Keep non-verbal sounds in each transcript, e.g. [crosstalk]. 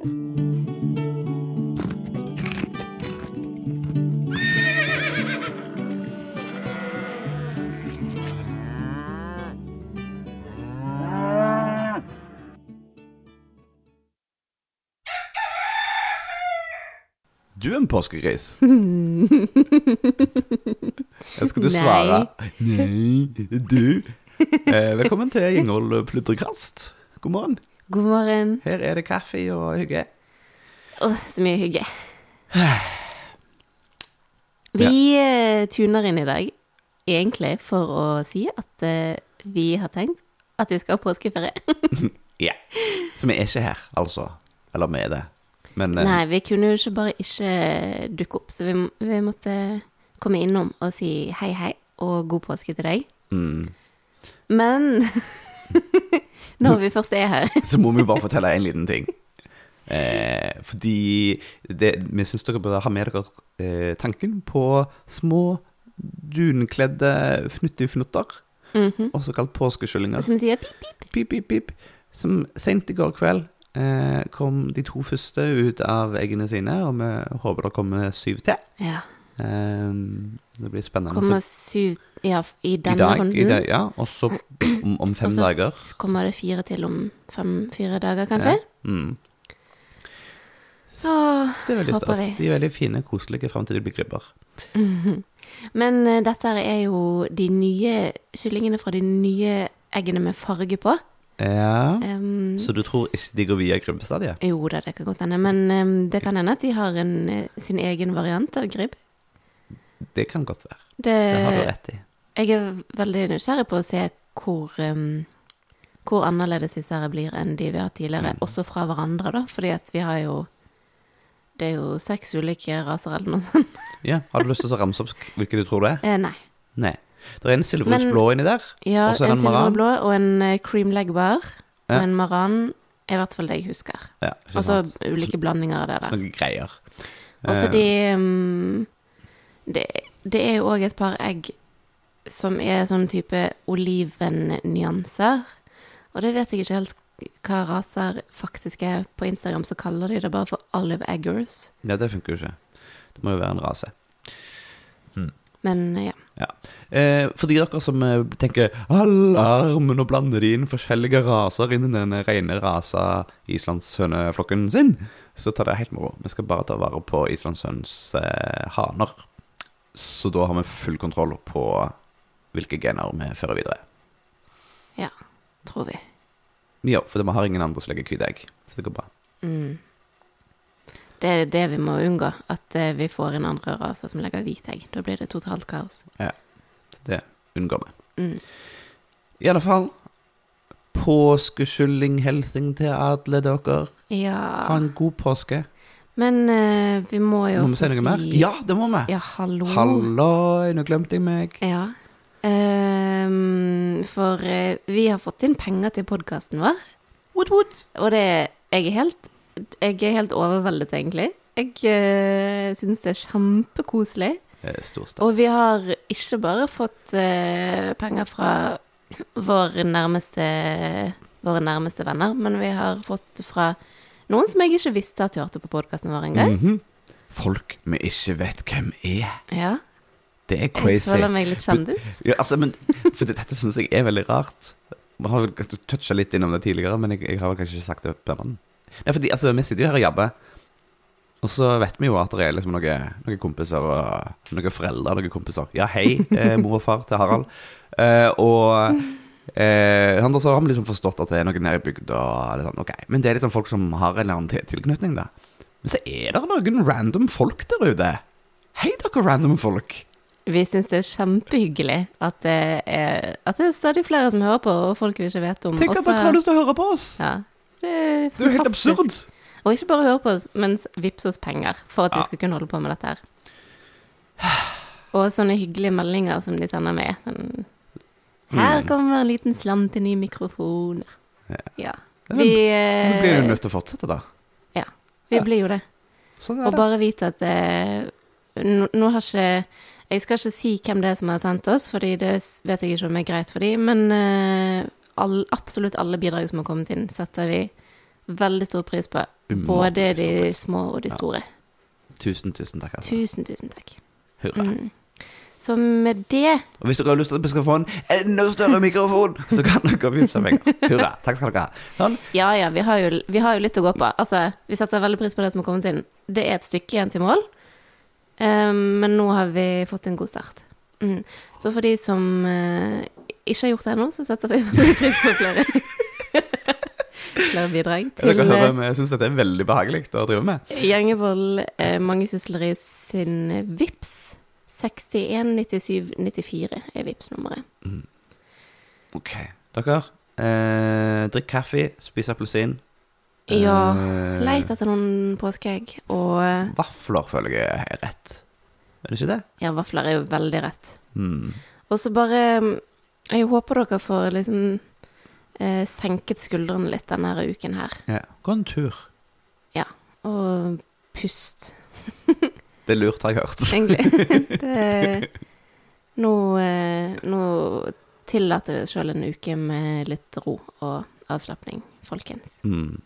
Du er en påskegris. [laughs] Jeg Skal du svare? Nei, du. Eh, velkommen til Gjengvold pludrekast. God morgen. God morgen. Her er det kaffe og hygge. Å, så mye hygge. [sighs] Vi ja. tuner inn i dag egentlig for å si at eh, vi har tenkt at vi skal ha påskeferie. [laughs] [laughs] Ja. Så vi er ikke her, altså. Eller vi er det. Men eh, Nei, vi kunne jo ikke bare ikke dukke opp, så vi, vi måtte komme innom og si hei, hei, og god påske til deg. mm, Men [laughs] når vi først er her [laughs] så må vi bare fortelle en liten ting. Eh, fordi det, vi syns dere bør ha med dere eh, tanken på små, dunkledde fnuttifnutter, Mhm. også kalt påskekyllinger. Som sier pip, pip. pip, pip, pip, som sent i går kveld eh, kom de to første ut av eggene sine, og vi håper det kommer syv til. Ja. Eh, det blir spennende. Kommer syv ja, i I denne dag, runden. i dag, ja. Og så om, om fem Og så kommer det fire til om fem-fire dager, kanskje? Ja. Mm. Så Det er veldig stas. De er veldig fine, koselige fram til de blir gribber. mhm. [laughs] Men uh, dette er jo de nye kyllingene fra de nye eggene med farge på. Ja. um, Så du tror ikke de går via krybbestadiet? Jo da, det kan godt hende. Men um, det kan hende at de har en, eh, sin egen variant av gribb. Det kan godt være. Det, Det har du rett i. jeg er veldig nysgjerrig på å se hvor, um, hvor annerledes disse her blir enn de vi har tidligere. Mm. Også fra hverandre, da. Fordi at vi har jo Det er jo seks ulike raser eller noe sånt. [laughs] Ja, Har du lyst til å ramse opp hvilke du tror det er? Eh, nei. Nei. Det er en silverus blå inni der. Ja, en en maran. silverblå og en eh, cream leg bar. Ja. Og en maran er i hvert fall det jeg husker. Ja, Og så ulike blandinger av det der. Sånne greier. Også de um, det, det er jo òg et par egg som er sånn type olivennyanser. Og det vet jeg ikke helt hva raser faktisk er. På Instagram så kaller de det bare for olive eggers. Ja, det funker jo ikke. Det må jo være en rase. Men ja. Ja. Eh, for de dere som eh, tenker alarm, nå blander de inn forskjellige raser inn i den rene rasa islandshøneflokken sin, så tar det helt moro. Vi skal bare ta vare på islandshøns eh, haner. Så da har vi full kontroll på hvilke gener vi fører videre. Ja, tror vi. Ja, for vi har ingen andre som legger hvite egg, så det går bra. Mm. Det er det vi må unngå, at eh, vi får en andre rase som legger hvite egg. Da blir det totalt kaos. Ja, det unngår vi. Mm. I alle fall, påskeskyllinghelsen til alle dere. Ha en god påske. Men uh, vi må jo Må vi også si si noe mer? Ja, det må vi. Ja, hallo. Halloi, nå glemte jeg meg. Ja. Um, for uh, vi har fått inn penger til podkasten vår. Wood, wood. Og det Jeg er helt, jeg er helt overveldet, egentlig. Jeg uh, syns det er kjempekoselig. Og vi har ikke bare fått uh, penger fra vår nærmeste, våre nærmeste venner, men vi har fått fra noen som jeg ikke visste at hørte på podkasten vår engang. Mhm. Folk vi ikke vet hvem er. Ja. Det er crazy. Jeg føler meg litt kjendis. Ja, altså, men, for det, dette syns jeg er veldig rart. Vi har vel toucha litt innom det tidligere, men jeg, jeg har vel kanskje ikke sagt det på den. Nei, fordi altså, vi sitter jo her og jobber, og så vet vi jo at det er liksom noen, noen kompiser og noen foreldre noen kompiser. Ja, hei, eh, mor og far til Harald. Eh, og eh, han- så har vi liksom forstått at det er noen her i bygda. Sånn, ok. Men det er liksom folk som har en eller annen tilknytning, da. Men så er det noen random folk der ute. Hei, dere random folk. Vi syns det er kjempehyggelig at det er, at det er stadig flere som hører på, og folk vi ikke vet om. Tenk at dere har lyst til å høre på oss. Ja, det er Det er jo helt absurd. Og ikke bare høre på oss, men vips oss penger for at Ja. vi skal kunne holde på med dette her. Og sånne hyggelige meldinger som de sender med. Sånn Her Mm. kommer en liten slant til ny mikrofon. Ja. Ja. Ja, Vi, Nå blir eh, du nødt til å fortsette, da. Ja, vi Ja. blir jo det. Sånn Og bare vite at eh, nå, nå har ikke Jeg skal ikke si hvem det er som har sendt oss, Fordi det s- vet jeg ikke om er greit for dem, men eh, all, absolutt alle bidrag som har kommet inn, setter vi veldig stor pris på. Umåtelig Både de pris. små og de store. Tusen, tusen takk. Altså. Tusen, tusen takk. Hurra. Mm. Så med det Og hvis dere har lyst til at vi skal få en enda større mikrofon, så kan dere vippse meg. Hurra. Takk skal dere ha. Sånn. Ja ja, vi har, jo, vi har jo litt å gå på. Altså, vi setter veldig pris på det som har kommet inn. Det er et stykke igjen til mål, um, men nå har vi fått en god start. Mm. Så for de som uh, ikke har gjort det ennå, så setter vi veldig pris på flere. [laughs] flere bidrag til Dere hører eh, vi syns dette er veldig behagelig å drive med. Gjengevold eh, Mangesysleri sin VIPS 619794 er VIPS-nummeret. Ok. Dere, eh, drikk kaffe, spis appelsin. Ja, Eh, leit etter noen påskeegg, og eh, Vafler føler jeg er rett. Er det ikke det? ja, vafler er jo veldig rett. Mm. Og så bare mm, Jeg håper dere får liksom eh, senket skuldrene litt denne uken her. Ja. Gå en tur. Ja. Og pust, [laughs] Det er lurt, har jeg hørt. egentlig. [laughs] det, nå, eh, nå tillater vi oss sjøl en uke med litt ro og avslapning, folkens. Mm.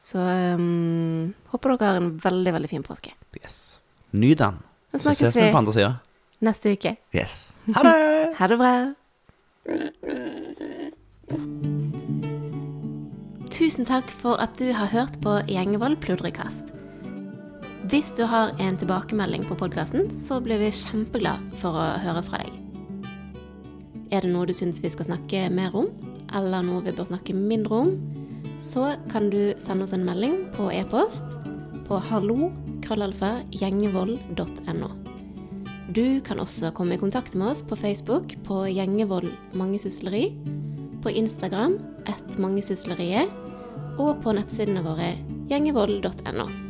Så um, håper dere har en veldig, veldig fin påske. Yes. Nyt den. Så ses vi vi på andre sida. neste uke. Yes. Ha det! [laughs] Ha det bra. Tusen takk for at du har hørt på Gjengevold pludrekast. Hvis du har en tilbakemelding på podkasten, så blir vi kjempeglad for å høre fra deg. Er det noe du syns vi skal snakke mer om, eller noe vi bør snakke mindre om, så kan du sende oss en melding på e-post på hallo-gjengevold.no Du kan også komme i kontakt med oss på Facebook på Gjengevold mangesysleri, på Instagram ett mangesysleriet, og på nettsidene våre gjengevold.no.